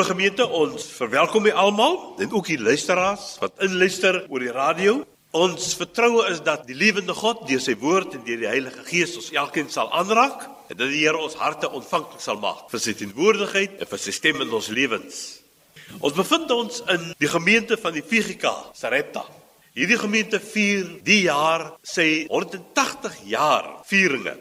Liewe gemeente, ons verwelkom u almal en ook die luisteraars wat inluister oor die radio. Ons vertroue is dat die lewende God deur sy woord en deur die Heilige Gees ons elkeen sal aanraak en dat die Here ons harte ontvanklik sal maak vir sy teenwoordigheid en vir sy stem in ons lewens. Ons bevind ons in die gemeente van die VGK, Sarepta. Hierdie gemeente vier die jaar sy 180 jaar vieringe.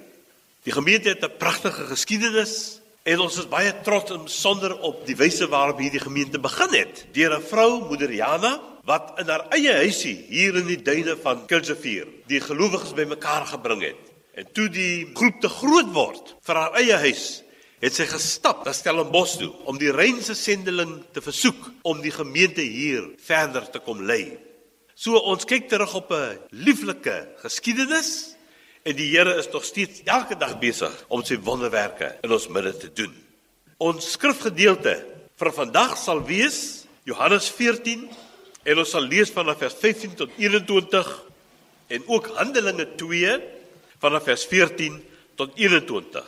Die gemeente het 'n pragtige geskiedenis En ons is baie trots om sonder op die wyse waarop hierdie gemeente begin het. Deur 'n vrou, Moeder Jana, wat in haar eie huisie hier in die duine van Kilsevier die gelowiges bymekaar gebring het. En toe die groep te groot word vir haar eie huis, het sy gestap na Stellenbosch toe om die Reinse sendeling te versoek om die gemeente hier verder te kom lei. So ons kyk terug op 'n lieflike geskiedenis En die Here is nog steeds elke dag besig om sy wonderwerke in ons midde te doen. Ons skrifgedeelte vir vandag sal wees Johannes 14 en ons sal lees vanaf vers 15 tot 21 en ook Handelinge 2 vanaf vers 14 tot 21.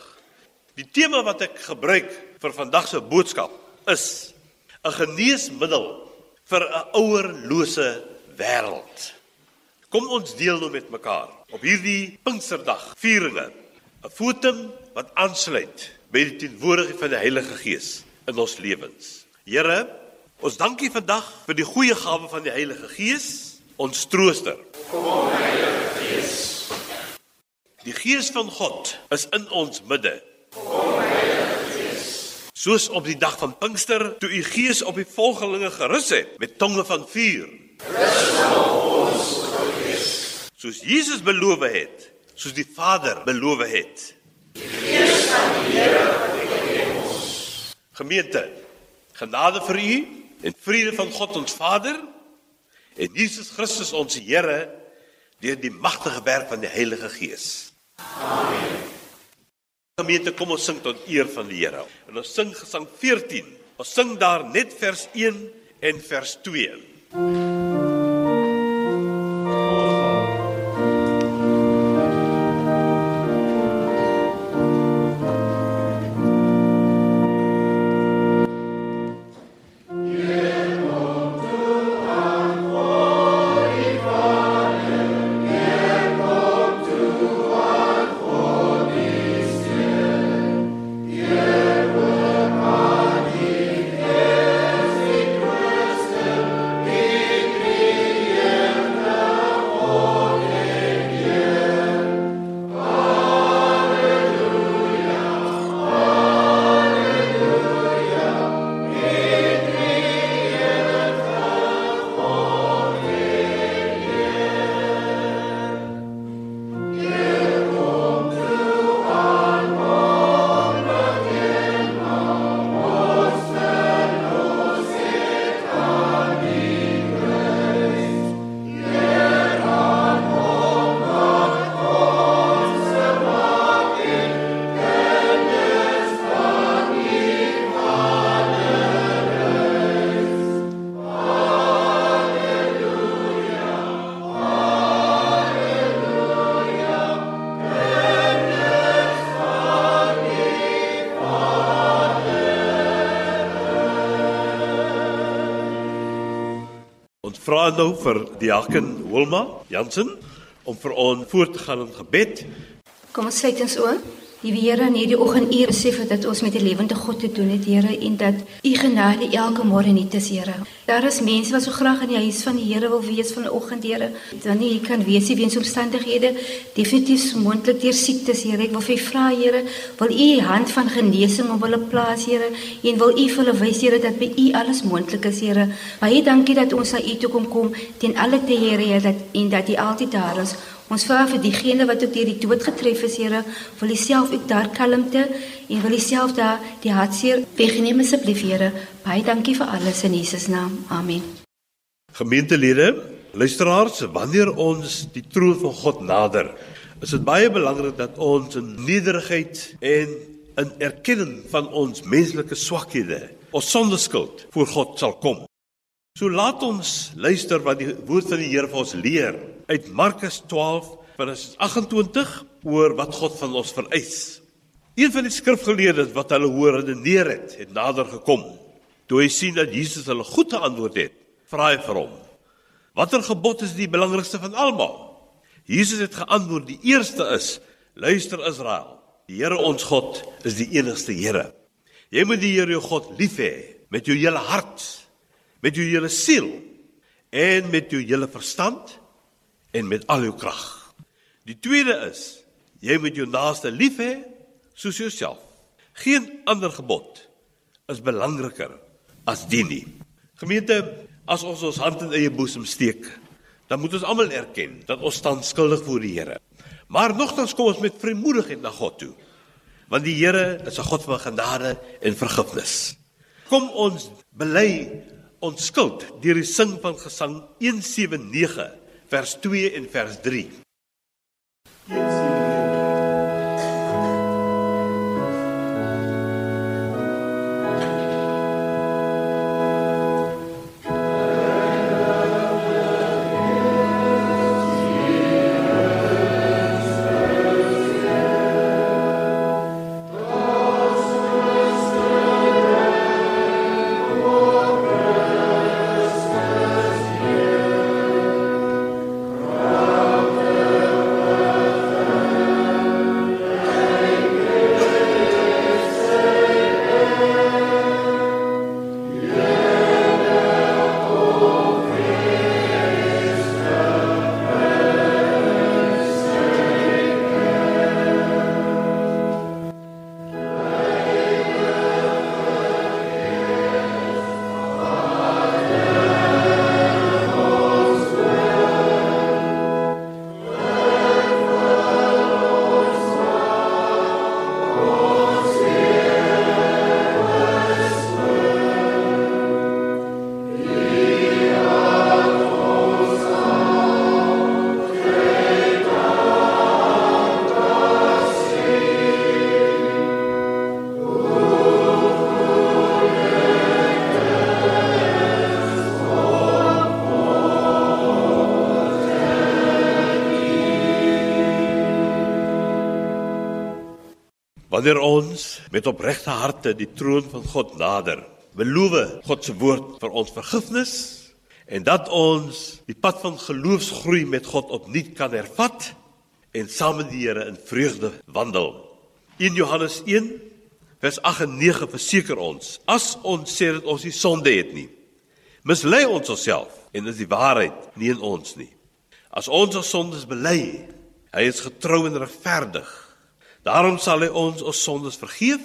Die tema wat ek gebruik vir vandag se boodskap is 'n geneesmiddel vir 'n ouerlose wêreld. Kom ons deel nou met mekaar op hierdie Pinksterdag vieringe 'n fotum wat aansluit by die teenwoordigheid van die Heilige Gees in ons lewens. Here, ons dankie vandag vir die goeie gawe van die Heilige Gees, ons trooster. Kom Heilige Gees. Die Gees van God is in ons midde. Kom Heilige Gees. Soos op die dag van Pinkster toe u Gees op die volgelinge gerus het met tonge van vuur. Rus ons soos Jesus beloof het, soos die Vader beloof het. Die Gees van die Here kom ons. Gemeente, genade vir u en vrede van God ons Vader en Jesus Christus ons Here deur die magtige werk van die Heilige Gees. Amen. Gemeente, kom ons sing tot eer van die Here. En ons sing Gesang 14. Ons sing daar net vers 1 en vers 2. Vra nou vir diaken Wilma Jansen om vir ons voort te gaan in gebed. Kom ons sluit ons oë. Liewe Here, in hierdie oggend U besef dat ons met 'n lewende God te doen het, Here, en dat U genade elke môre nuut is, Here. Daar is mense wat so graag in die huis van die Here wil wees vanoggend, Here. Dan nie kan wees nie weens omstandighede, definitief moontlik deur siektes, Here. Ek wil vir U vra, Here, wil U hand van genesing op hulle plaas, Here, en wil U vir hulle wys, Here, dat by U alles moontlik is, Here. Baie dankie dat ons na U toe kom kom ten alle te Here, dat en dat U altyd daar is. Ons vra vir diegene wat ook deur die dood getref is, Here, wil U self ook daar kalmte en wil U self daar die hartseer wegneem asseblief, Here. Baie dankie vir alles in Jesus naam. Amen. Gemeentelede, luisteraars, wanneer ons die troon van God nader, is dit baie belangrik dat ons in nederigheid en in erkenning van ons menslike swakhede, ons sondeskuld voor God sal kom. So laat ons luister wat die woord van die Here vir ons leer uit Markus 12 vers 28 oor wat God van ons vereis. Een van die skrifgeleerdes wat hulle hoor redeneer het, het nader gekom. Toe hy sien dat Jesus hulle goed geantwoord het, vra hy vir hom: "Watter gebod is die belangrikste van almal?" Jesus het geantwoord: "Die eerste is: Luister Israel, die Here ons God is die enigste Here. Jy moet die Here jou God lief hê met jou hele hart, met jou hele siel en met jou hele verstand en met al jou krag. Die tweede is: jy moet jou naaste lief hê soos jouself. Geen ander gebod is belangriker as dit nie. Gemeente, as ons ons hand in eie boesem steek, dan moet ons almal erken dat ons staan skuldig voor die Here. Maar nogtans kom ons met vrymoedigheid na God toe. Want die Here is 'n God van genade en vergifnis. Kom ons bely ons skuld deur die sing van Gesang 179 vers 2 en vers 3. Wanneer ons met opregte harte die troon van God nader, beloof God se woord vir ons vergifnis en dat ons die pad van geloofsgroei met God opnuut kan hervat en saam met die Here in vreugde wandel. In Johannes 1 vers 8 en 9 verseker ons, as ons sê dat ons nie sonde het nie, mislei ons onsself en is die waarheid nie in ons nie. As ons ons sondes bely, hy is getrou en regverdig Daarom sal hy ons ons sondes vergeef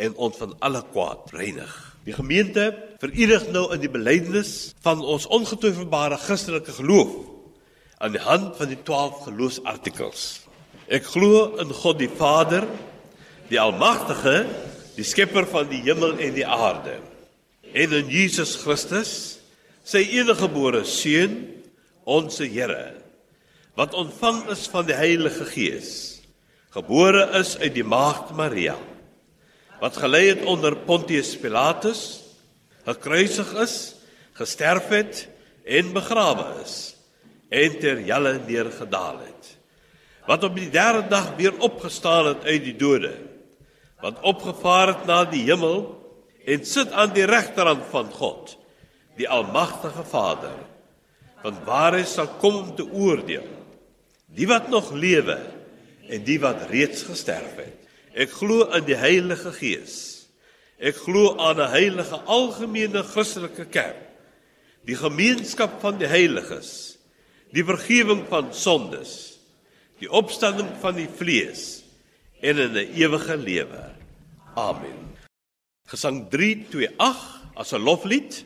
en ons van alle kwaad reinig. Die gemeente verenig nou in die belydenis van ons ongetwyfelbare Christelike geloof aan die hand van die 12 geloofsartikels. Ek glo in God die Vader, die Almagtige, die skepper van die hemel en die aarde, en in Jesus Christus, sy eniggebore seun, ons Here, wat ontvang is van die Heilige Gees gebore is uit die maagd Maria wat gelei het onder Pontius Pilatus gekruisig is gesterf het en begrawe is en ter helle neergedaal het. Wat op die derde dag weer opgestaan het uit die dode wat opgevaar het na die hemel en sit aan die regterhand van God die almagtige Vader van waar hy sal kom om te oordeel. Die wat nog lewe en die wat reeds gesterf het. Ek glo in die Heilige Gees. Ek glo aan 'n heilige algemene Christelike kerk. Die gemeenskap van die heiliges. Die vergifnis van sondes. Die opstanding van die vlees en 'n ewige lewe. Amen. Gesang 328 as 'n loflied.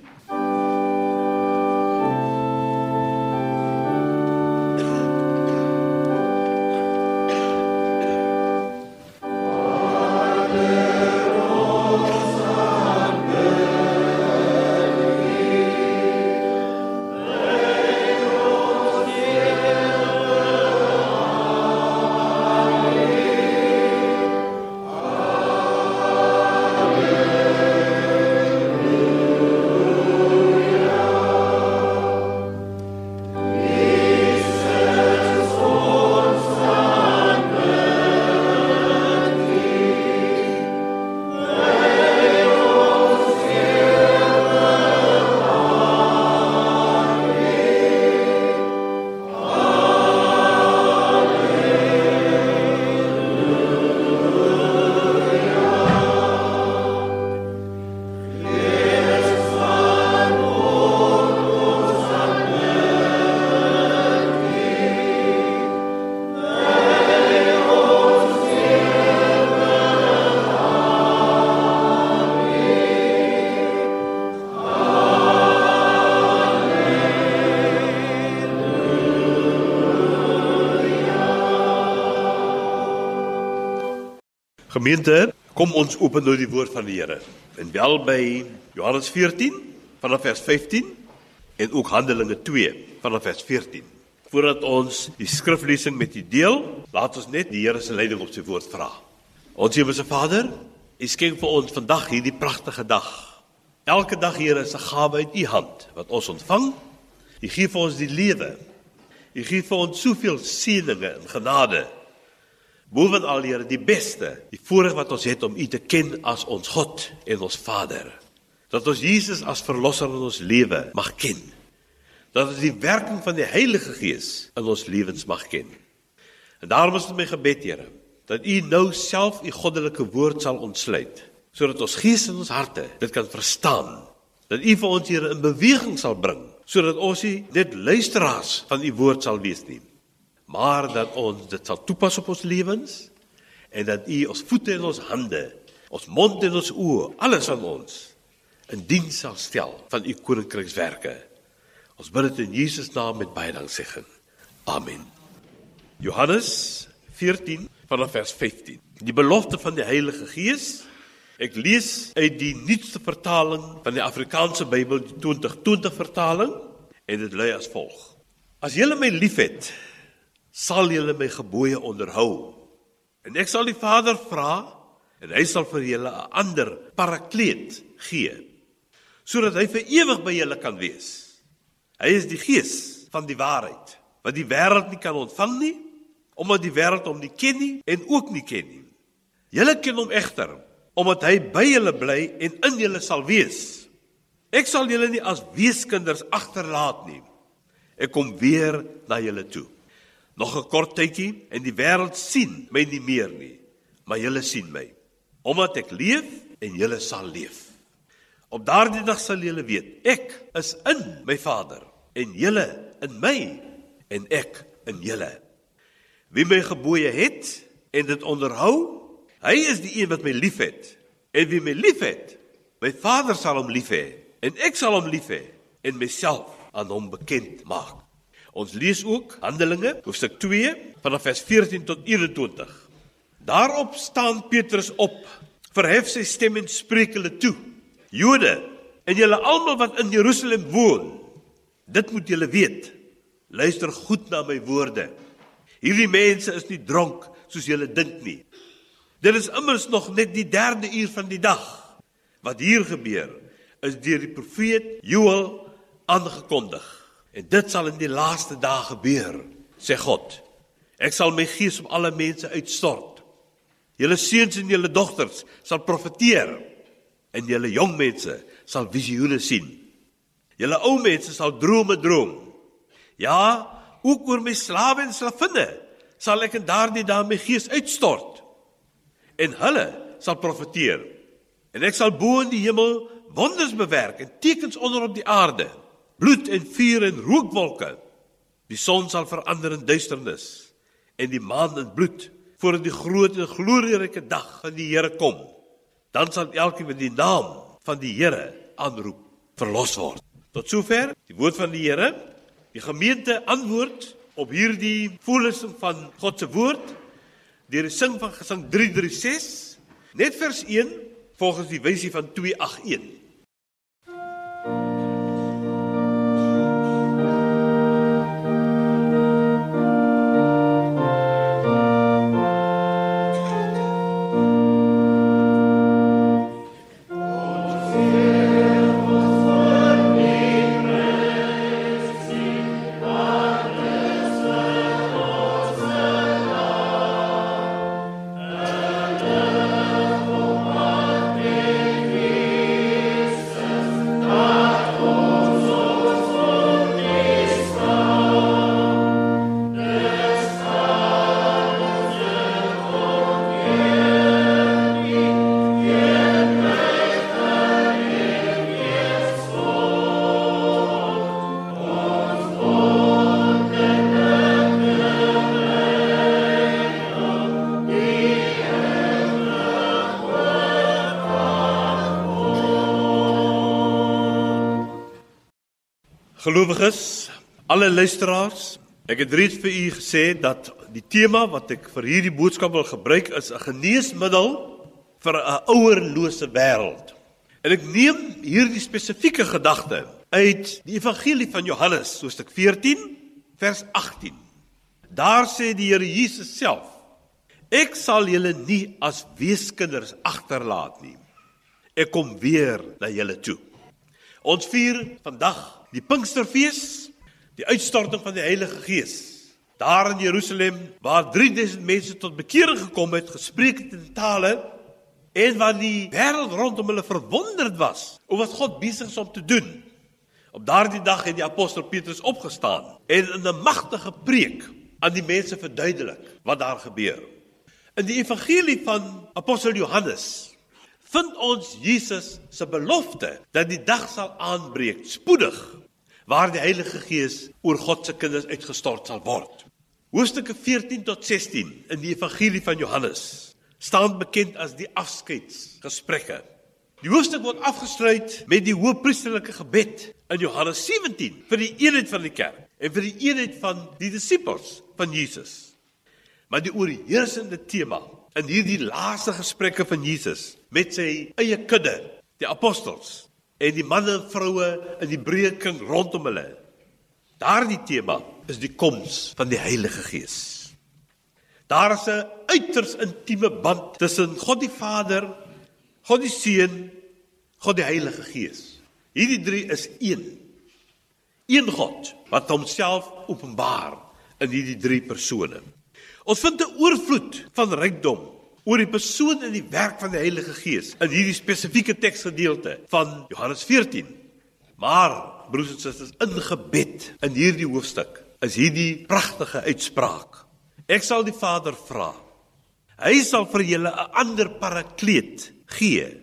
Gemeente, kom ons open nou die woord van die Here. En wel by Johannes 14 vanaf vers 15 en ook Handelinge 2 vanaf vers 14. Voordat ons die skriflesing met u deel, laat ons net die Here se leiding op sy woord vra. Ons Hemelse Vader, U skenk vir ons vandag hierdie pragtige dag. Elke dag Here is 'n gawe uit U hand wat ons ontvang. U gee vir ons die lewe. U gee vir ons soveel seëninge en genade. Bovenal Here, die beste, die voorreg wat ons het om U te ken as ons God en ons Vader. Dat ons Jesus as verlosser in ons lewe mag ken. Dat ons die werking van die Heilige Gees in ons lewens mag ken. En daarom is dit my gebed, Here, dat U nou self U goddelike woord sal ontsluit, sodat ons gees en ons harte dit kan verstaan. Dat U vir ons Here in beweging sal bring, sodat ons nie net luisteraars van U woord sal wees nie, maar dat ons dit sal toepas op ons lewens en dat U ons voete en ons hande, ons mond en ons oë, alles van ons in diens sal stel van U koninkrykswerke. Ons bid dit in Jesus naam met baie danksegging. Amen. Johannes 14 vanaf vers 15. Die belofte van die Heilige Gees. Ek lees uit die nuutste vertaling van die Afrikaanse Bybel, die 2020 vertaling, en dit lui as volg: As julle my liefhet, sal julle my gebooie onderhou. En ek sal die Vader vra en hy sal vir julle 'n ander parakleet gee sodat hy vir ewig by julle kan wees. Hy is die Gees van die waarheid wat die wêreld nie kan ontvang nie omdat die wêreld hom nie ken nie en ook nie ken nie. Julle ken hom egter omdat hy by julle bly en in julle sal wees. Ek sal julle nie as weeskinders agterlaat nie. Ek kom weer na julle toe. Nog 'n kort tydjie en die wêreld sien my nie meer nie, maar julle sien my. Omdat ek leef en julle sal leef. Op daardie dag sal julle weet, ek is in my Vader en julle in my en ek in julle. Wie my gebooie het en dit onderhou, hy is die een wat my liefhet. En wie my liefhet, my Vader sal hom lief hê en ek sal hom lief hê en myself aan hom bekend maak. Ons lees ook Handelinge hoofstuk 2 vanaf vers 14 tot 21. Daarop staan Petrus op, verhef sy stem en spreek hulle toe: Jode en julle almal wat in Jerusalem woon, dit moet julle weet. Luister goed na my woorde. Hierdie mense is nie dronk soos julle dink nie. Dit is immers nog net die 3de uur van die dag. Wat hier gebeur is deur die profeet Joël aangekondig. En dit sal in die laaste dae gebeur, sê God. Ek sal my gees op alle mense uitstort. Julle seuns en julle dogters sal profeteer en julle jong mense sal visioene sien. Julle ou mense sal drome droom. Ja, ook oor my slawe en slavinne sal ek in daardie dae my gees uitstort. En hulle sal profeteer. En ek sal bo in die hemel wonders bewerk en tekens onder op die aarde bloed en vuur en rookwolke. Die son sal verander in duisternis en die maan in bloed voordat die groot en glorieryke dag van die Here kom. Dan sal elkeen met die naam van die Here aanroep verlos word. Tot sover die woord van die Here. Die gemeente antwoord op hierdie voorlesing van God se woord deur die sing van gesang 336 net vers 1 volgens die wysie van 281. Gelowiges, alle luisteraars, ek het reeds vir u gesê dat Die tema wat ek vir hierdie boodskap wil gebruik is 'n geneesmiddel vir 'n ouerlose wêreld. En ek neem hierdie spesifieke gedagte uit die Evangelie van Johannes, hoofstuk 14, vers 18. Daar sê die Here Jesus self: Ek sal julle nie as weeskinders agterlaat nie. Ek kom weer na julle toe. Ons vier vandag die Pinksterfees, die uitstorting van die Heilige Gees daar in Jerusalem waar 3000 mense tot bekering gekom het, gespreek het in tale en waar die wêreld rondom hulle verwonderd was oor wat God besig is om te doen. Op daardie dag het die apostel Petrus opgestaan en in 'n magtige preek aan die mense verduidelik wat daar gebeur. In die evangelie van apostel Johannes vind ons Jesus se belofte dat die dag sal aanbreek spoedig waar die Heilige Gees oor God se kinders uitgestort sal word. Hoofstukke 14 tot 16 in die Evangelie van Johannes staan bekend as die afskeidsgesprekke. Die hoofstuk word afgesluit met die hoëpriesterlike gebed in Johannes 17 vir die eenheid van die kerk en vir die eenheid van die disippels van Jesus. Maar die oorheersende tema in hierdie laaste gesprekke van Jesus met sy eie kudde, die apostels en die manne en vroue in die breë kring rondom hulle. Daardie tema is die koms van die Heilige Gees. Daar is 'n uiters intieme band tussen God die Vader, God die Seun, God die Heilige Gees. Hierdie drie is een. Een God wat homself openbaar in hierdie drie persone. Ons vind 'n oorvloed van rykdom oor die persoon en die werk van die Heilige Gees in hierdie spesifieke teksgedeelte van Johannes 14. Maar broers en susters, in gebed in hierdie hoofstuk is hierdie pragtige uitspraak. Ek sal die Vader vra. Hy sal vir julle 'n ander parakleet gee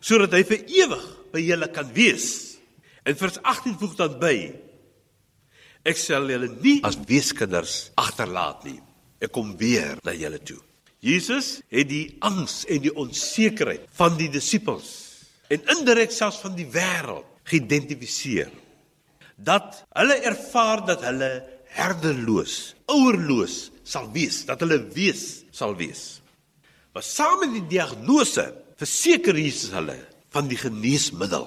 sodat hy vir ewig by julle kan wees. En vers 18 voeg dan by: Ek sal julle nie as weeskinders agterlaat nie. Ek kom weer na julle toe. Jesus het die angs en die onsekerheid van die disippels en indirek selfs van die wêreld geïdentifiseer dat hulle ervaar dat hulle herderloos, ouerloos sal wees, dat hulle wees sal wees. Maar saam met die diagnose verseker Jesus hulle van die geneesmiddel.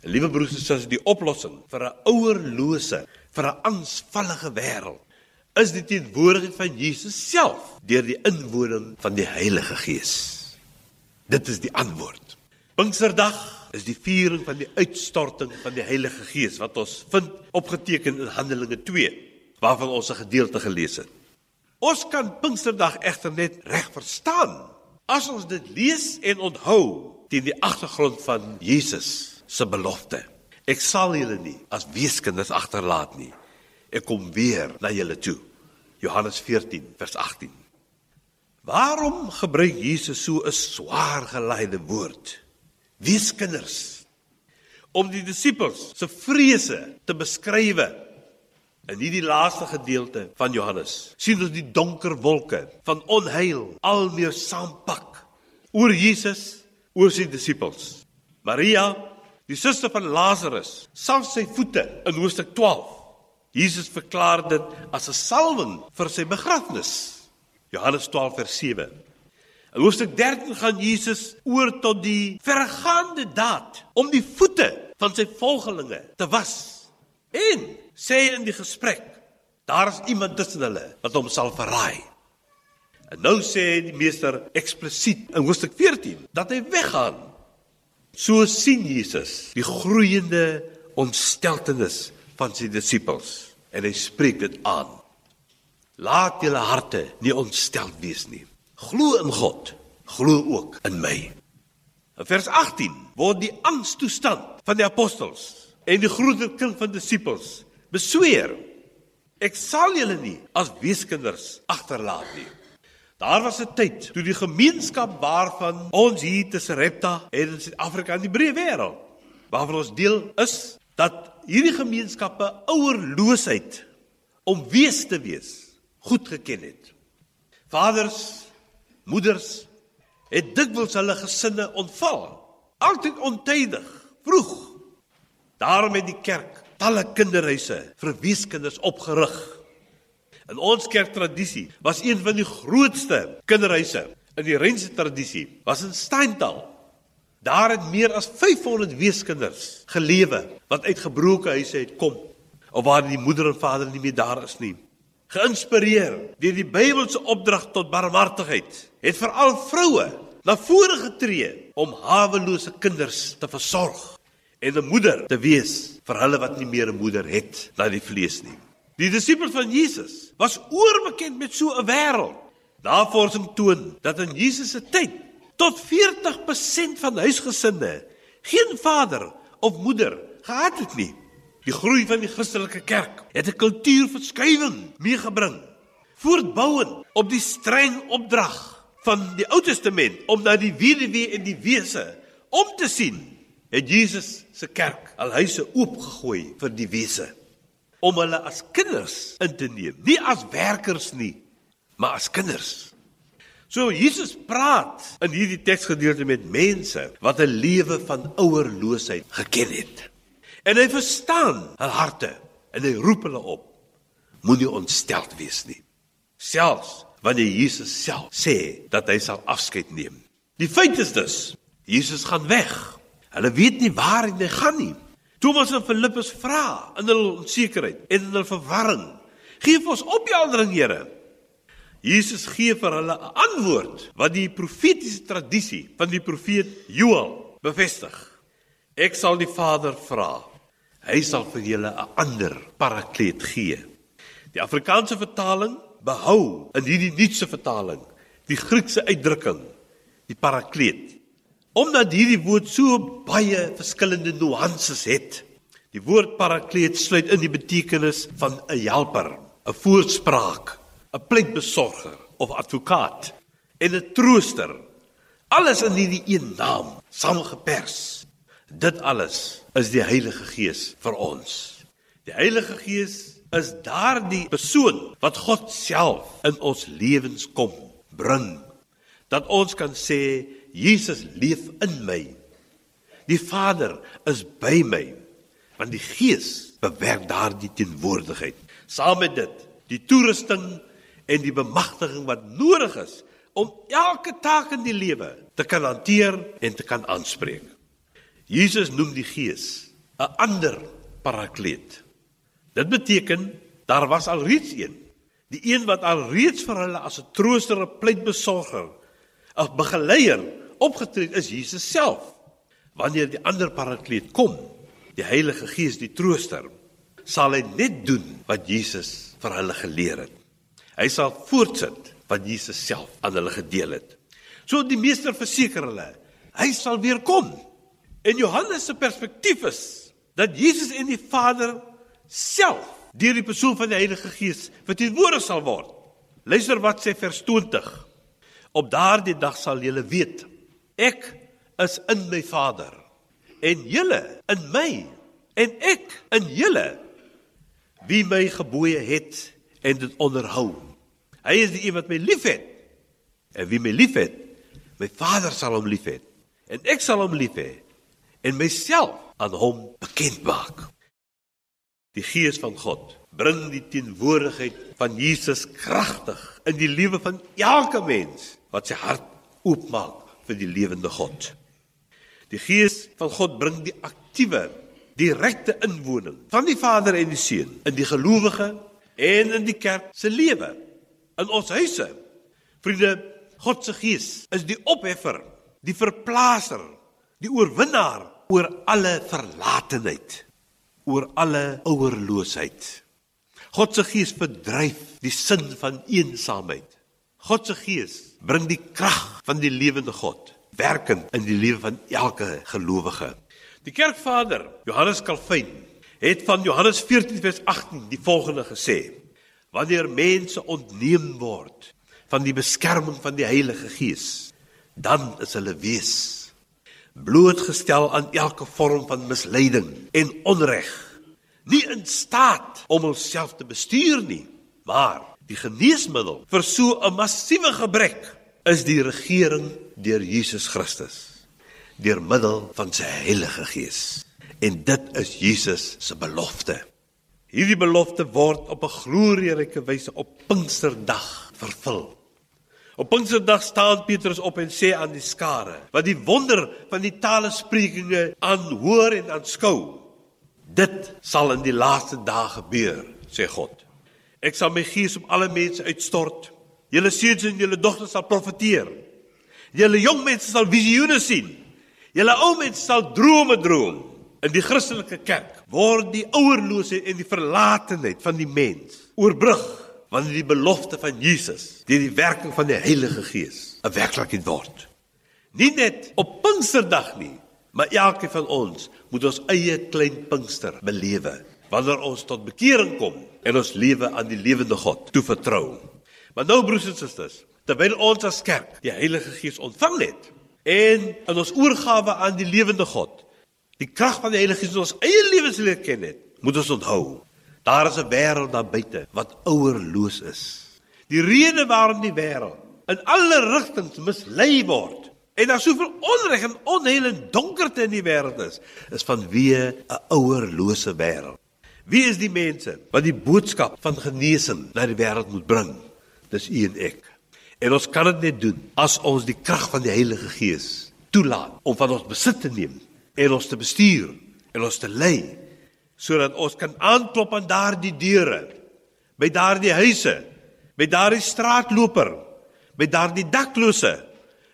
En liewe broers en susters, die oplossing vir 'n ouerlose, vir 'n angsvallige wêreld is die teenwoordigheid van Jesus self deur die inwoning van die Heilige Gees. Dit is die antwoord. Pinksterdag is die viering van die uitstorting van die Heilige Gees wat ons vind opgeteken in Handelinge 2 waarvan ons 'n gedeelte gelees het. Ons kan Pinksterdag egter net reg verstaan as ons dit lees en onthou teen die agtergrond van Jesus se belofte. Ek sal julle nie as weeskinders agterlaat nie. Ek kom weer na julle toe. Johannes 14 vers 18. Waarom gebruik Jesus so 'n swaar geleide woord? Wees kinders om die disippels se vrese te beskrywe. In hierdie laaste gedeelte van Johannes sien ons die donker wolke van onheil al meer saampak oor Jesus, oor sy disippels. Maria, die suster van Lazarus, sal sy voete in hoofstuk 12. Jesus verklaar dit as 'n salwing vir sy begrafnis. Johannes 12 vers 7. In hoofstuk 13 gaan Jesus oor tot die vergaande daad om die voete van sy volgelinge te was. En sê in die gesprek, daar is iemand tussen hulle wat hom sal verraai. En nou sê die meester eksplisiet in hoofstuk 14 dat hy weggaan. So sien Jesus die groeiende ontsteltenis van sy disippels en hy spreek dit aan. Laat julle harte nie ontstel wees nie. Glo in God, glo ook in my. In vers 18 word die angstoestand van die apostels en die groter kring van disippels besweer. Ek sal julle nie as weeskinders agterlaat nie. Daar was 'n tyd toe die gemeenskap waarvan ons hier te Sarepta en in Suid-Afrika en die breë wêreld waarvan ons deel is dat hierdie gemeenskappe ouerloosheid om wees te wees goed geken het. Vaders moeders het dikwels hulle gesinne ontval. Altyd ontydig, vroeg. Daarom het die kerk talle kinderhuise vir weeskinders opgerig. In ons kerktradisie was een van die grootste kinderhuise in die Rense tradisie was in Steintal. Daar het meer as 500 weeskinders gelewe wat uit gebroke huise het kom of waar die moeder en vader nie meer daar is nie. Geïnspireer deur die Bybelse opdrag tot barmhartigheid, het veral vroue na vore getree om hawelose kinders te versorg en 'n moeder te wees vir hulle wat nie meer 'n moeder het na die vlees nie. Die disippels van Jesus was oorbekend met so 'n wêreld. Navorsing toon dat in Jesus se tyd tot 40% van huisgesinne geen vader of moeder gehad het nie. Die groei van die Christelike kerk het 'n kultuurverskywing meegebring, voortbouend op die streng opdrag van die Ou Testament om na die weduwee en die wese om te sien het Jesus se kerk al huise oopgegooi vir die wese om hulle as kinders in te neem, nie as werkers nie, maar as kinders. So Jesus praat in hierdie teksgedeelte met mense wat 'n lewe van ouerloosheid geken het. En hy verstaan hul harte en hy roep hulle op: Moenie ontsteld wees nie. Selfs wanneer Jesus self sê dat hy sal afskeid neem. Die feit is dus, Jesus gaan weg. Hulle weet nie waar hy gaan nie. Thomas en Filippus vra in hulle onsekerheid en in hulle verwarring: "Geef ons opheldering, Here." Jesus gee vir hulle 'n antwoord wat die profetiese tradisie van die profeet Joël bevestig. Ek sal die Vader vra. Hy sal vir julle 'n ander parakleet gee. Die Afrikaanse vertaling behou in hierdie nuutse vertaling die Griekse uitdrukking die parakleet Omdat hierdie woord so baie verskillende nuances het. Die woord parakleet sluit in die betekenis van 'n helper, 'n voorspraak, 'n pleitbesorger of advokaat en 'n trooster. Alles in hierdie een naam samengepers. Dit alles is die Heilige Gees vir ons. Die Heilige Gees is daardie persoon wat God self in ons lewens kom bring. Dat ons kan sê Jesus leef in my. Die Vader is by my want die Gees bewerk daardie teenwoordigheid. Saam met dit, die toerusting en die bemagtiging wat nodig is om elke taak in die lewe te kan hanteer en te kan aanspreek. Jesus noem die Gees 'n ander parakleet. Dit beteken daar was al reeds een, die een wat al reeds vir hulle as 'n trooster, 'n pleitbesorger, 'n begeleier opgetree is Jesus self. Wanneer die ander parakleet kom, die Heilige Gees, die trooster, sal hy net doen wat Jesus vir hulle geleer het. Hy sal voortsit wat Jesus self aan hulle gedeel het. So die meester verseker hulle, hy sal weer kom. En Johannes se perspektief is dat Jesus en die Vader self deur die persoon van die Heilige Gees verteenwoordig sal word. Luister wat sê vers 20. Op daardie dag sal julle weet Ek is in my Vader en julle in my en ek in julle wie my gebooie het en dit onderhou. Hy is die een wat my liefhet. En wie my liefhet, my Vader sal hom liefhet en ek sal hom lief hê en myself aan hom bekend maak. Die Gees van God bring die teenwoordigheid van Jesus kragtig in die lewe van elke mens wat sy hart oopmaak vir die lewende God. Die Gees van God bring die aktiewe, direkte inwoning van die Vader en die Seun in die gelowige en in die kerk se lewe, in ons huise. Vriende, God se Gees is die opheffer, die verplaaser, die oorwinnaar oor alle verlatenheid, oor alle ouerloosheid. God se Gees verdryf die sin van eensaamheid. God se Gees bring die krag van die lewende God werkend in die lewe van elke gelowige. Die kerkvader Johannes Calvin het van Johannes 14 vers 18 die volgende gesê: Wanneer mense ontneem word van die beskerming van die Heilige Gees, dan is hulle wees blootgestel aan elke vorm van misleiding en onreg, nie in staat om homself te bestuur nie, maar Die geneesmiddel vir so 'n massiewe gebrek is die regering deur Jesus Christus deur middel van sy Heilige Gees. En dit is Jesus se belofte. Hierdie belofte word op 'n glorieryke wyse op Pinksterdag vervul. Op Pinksterdag staan Petrus op en sê aan die skare wat die wonder van die talesprekinge aanhoor en aanskou. Dit sal in die laaste dae gebeur, sê God. Ek sal my gees op alle mense uitstort. Julle seuns en julle dogters sal profeteer. Julle jong mense sal visioene sien. Julle ou mense sal drome droom. In die Christelike kerk word die ouerloosheid en die verlatenheid van die mens oorbrug wanneer die belofte van Jesus deur die werking van die Heilige Gees 'n werklikheid word. Nie net op Pinksterdag nie, maar elkeen van ons moet ons eie klein Pinkster belewe wanneer ons tot bekering kom en ons lewe aan die lewende God toevertrou. Maar nou broers en susters, terwyl ons as kerk die Heilige Gees ontvang het en in ons oorgawe aan die lewende God die krag van die Heilige Gees in ons eie lewens leer ken het, moet ons onthou. Daar is 'n wêreld daar buite wat ouerloos is. Die rede waarom die wêreld in alle rigtings mislei word en daar soveel onreg en onheil en donkerte in die wêreld is, is vanweë 'n ouerlose wêreld. Wie is die mense wat die boodskap van genesing na die wêreld moet bring? Dis u en ek. En ons kan dit net doen as ons die krag van die Heilige Gees toelaat om van ons besit te neem en ons te bestuur en ons te lei sodat ons kan aanklop aan daardie deure by daardie huise by daardie straatloper by daardie daklose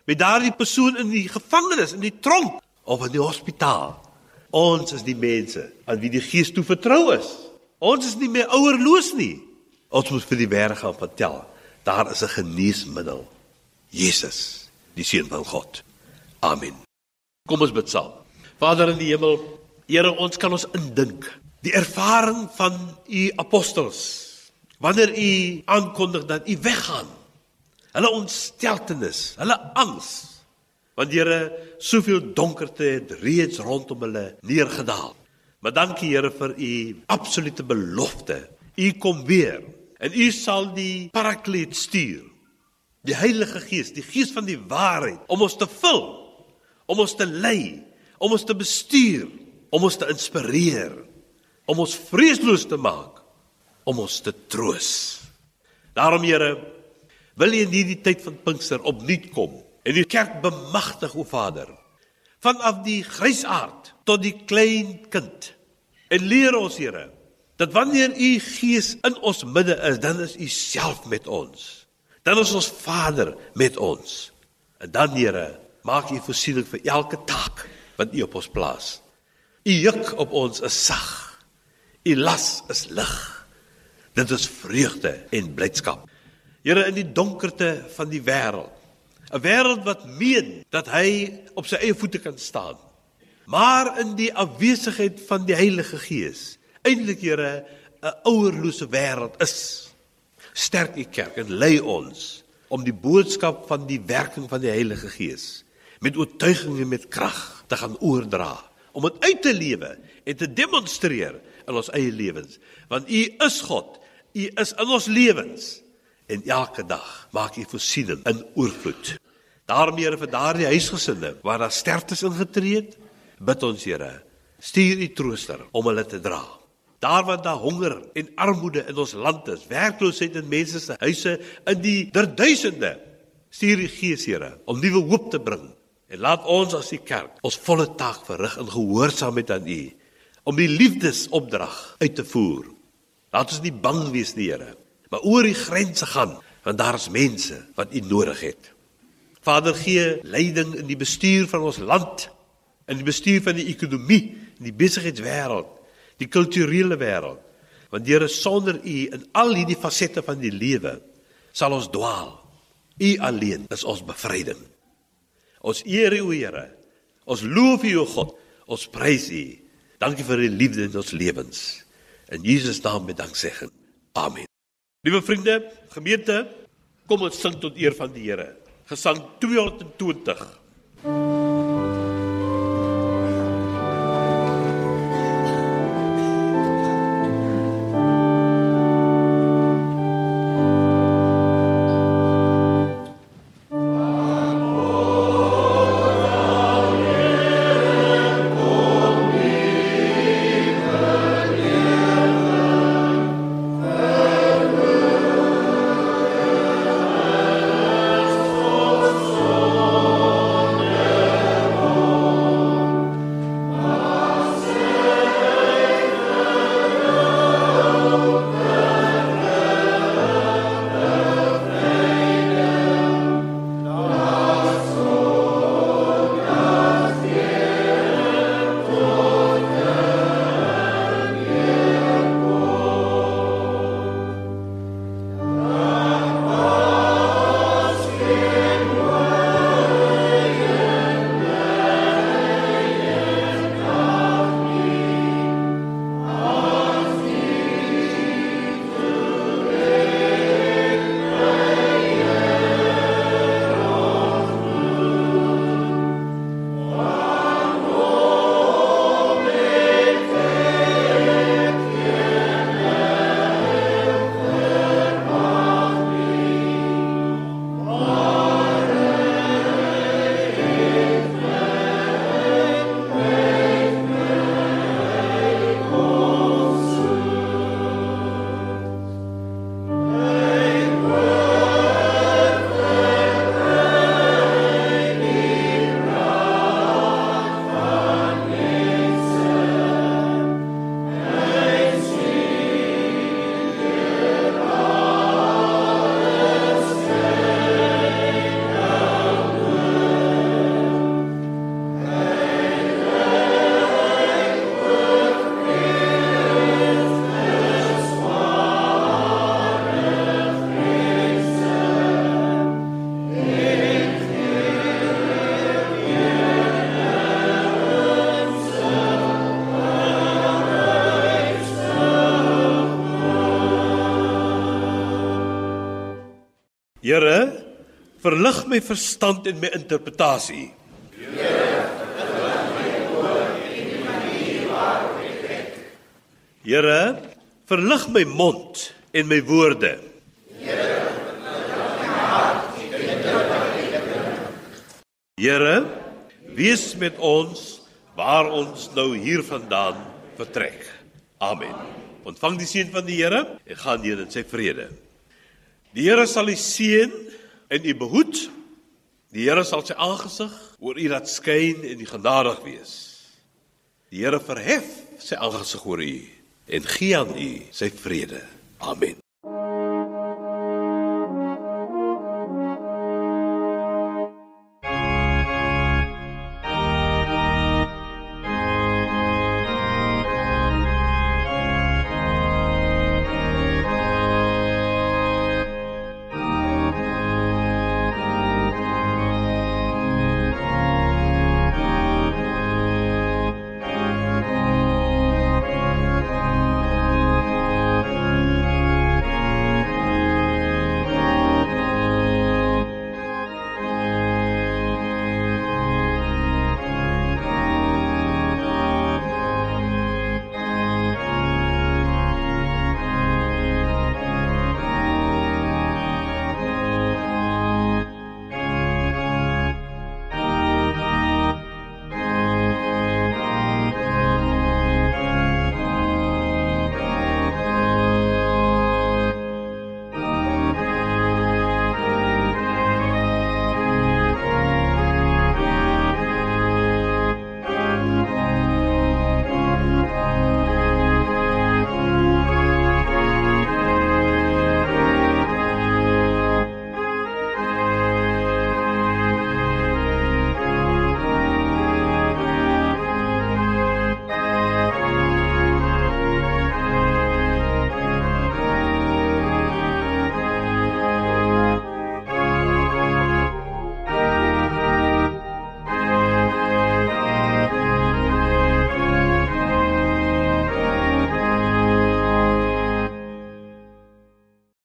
by daardie persoon in die gevangenis in die tronk of in die hospitaal. Ons is die mense aan wie die gees toe vertrou is. Ons is nie meer ouerloos nie. Ons moet vir die wêreld gaan vertel daar is 'n geneesmiddel. Jesus die seun van God. Amen. Kom ons bid saam Vader in die hemel, Here, ons kan ons indink die ervaring van u apostels wanneer u aankondig dat u weggaan. Hulle ontsteltenis, hulle angs. Want Here, soveel donkerte het reeds rondom hulle neergedaal. Maar dankie Here vir u absolute belofte. U kom weer en u sal die Parakleet stuur. Die Heilige Gees, die Gees van die waarheid om ons te vul, om ons te lei om ons te bestuur, om ons te inspireer, om ons vreesloos te maak, om ons te troos. Daarom Here, wil U in hierdie tyd van Pinkster opnuut kom en die kerk bemagtig o Vader, vanaf die grysaard tot die klein kind. En leer ons Here dat wanneer U Gees in ons midde is, dan is U self met ons. Dan is ons Vader met ons. En dan Here, maak U voorsiening vir elke taak wat U op ons plaas. U juk op ons is sag. U las is lig. Dit is vreugde en blydskap. Here in die donkerte van die wêreld. 'n Wêreld wat meen dat hy op sy eie voete kan staan. Maar in die afwesigheid van die Heilige Gees, eintlik Here, 'n ouerlose wêreld is. Sterk U kerk en lei ons om die boodskap van die werking van die Heilige Gees met oortuiging en met krag te gaan oordra, om dit uit te lewe en te demonstreer in ons eie lewens. Want U is God, U is in ons lewens en elke dag maak U voorsiening in oorvloed. Daarom Here vir daardie huisgesinne waar daar sterftes ingetree het, bid ons Here, stuur U trooster om hulle te dra. Daar waar daar honger en armoede in ons land is, werkloosheid in mense se huise in die derduisende, stuur U Gees Here om nuwe hoop te bring En laat ons as die kerk ons volle taak verrig in gehoorsaamheid aan U om die liefdesopdrag uit te voer. Laat ons nie bang wees nie, Here, maar oor die grense gaan want daar is mense wat U nodig het. Vader gee leiding in die bestuur van ons land, in die bestuur van die ekonomie, in die besigheidswêreld, die kulturele wêreld. Want Here, sonder U in al hierdie fasette van die lewe sal ons dwaal. U alleen is ons bevryding. Ons eer U, Here. Ons loof U, God. Ons prys U. Dankie vir U liefde in ons lewens. In Jesus naam met danksegging. Amen. Liewe vriende, gemeente, kom ons sing tot eer van die Here. Gesang 220. My verstand en my interpretasie. Here, verlig my mond en my woorde. Here, wees met ons waar ons nou hiervandaan vertrek. Amen. Ontvang die seën van die Here en gaan hier in sy vrede. Die Here sal u seën en u behoed. Die Here sal sy aangesig oor u laat skyn en u genadig wees. Die Here verhef sy aangesig oor u en gee aan u sy vrede. Amen.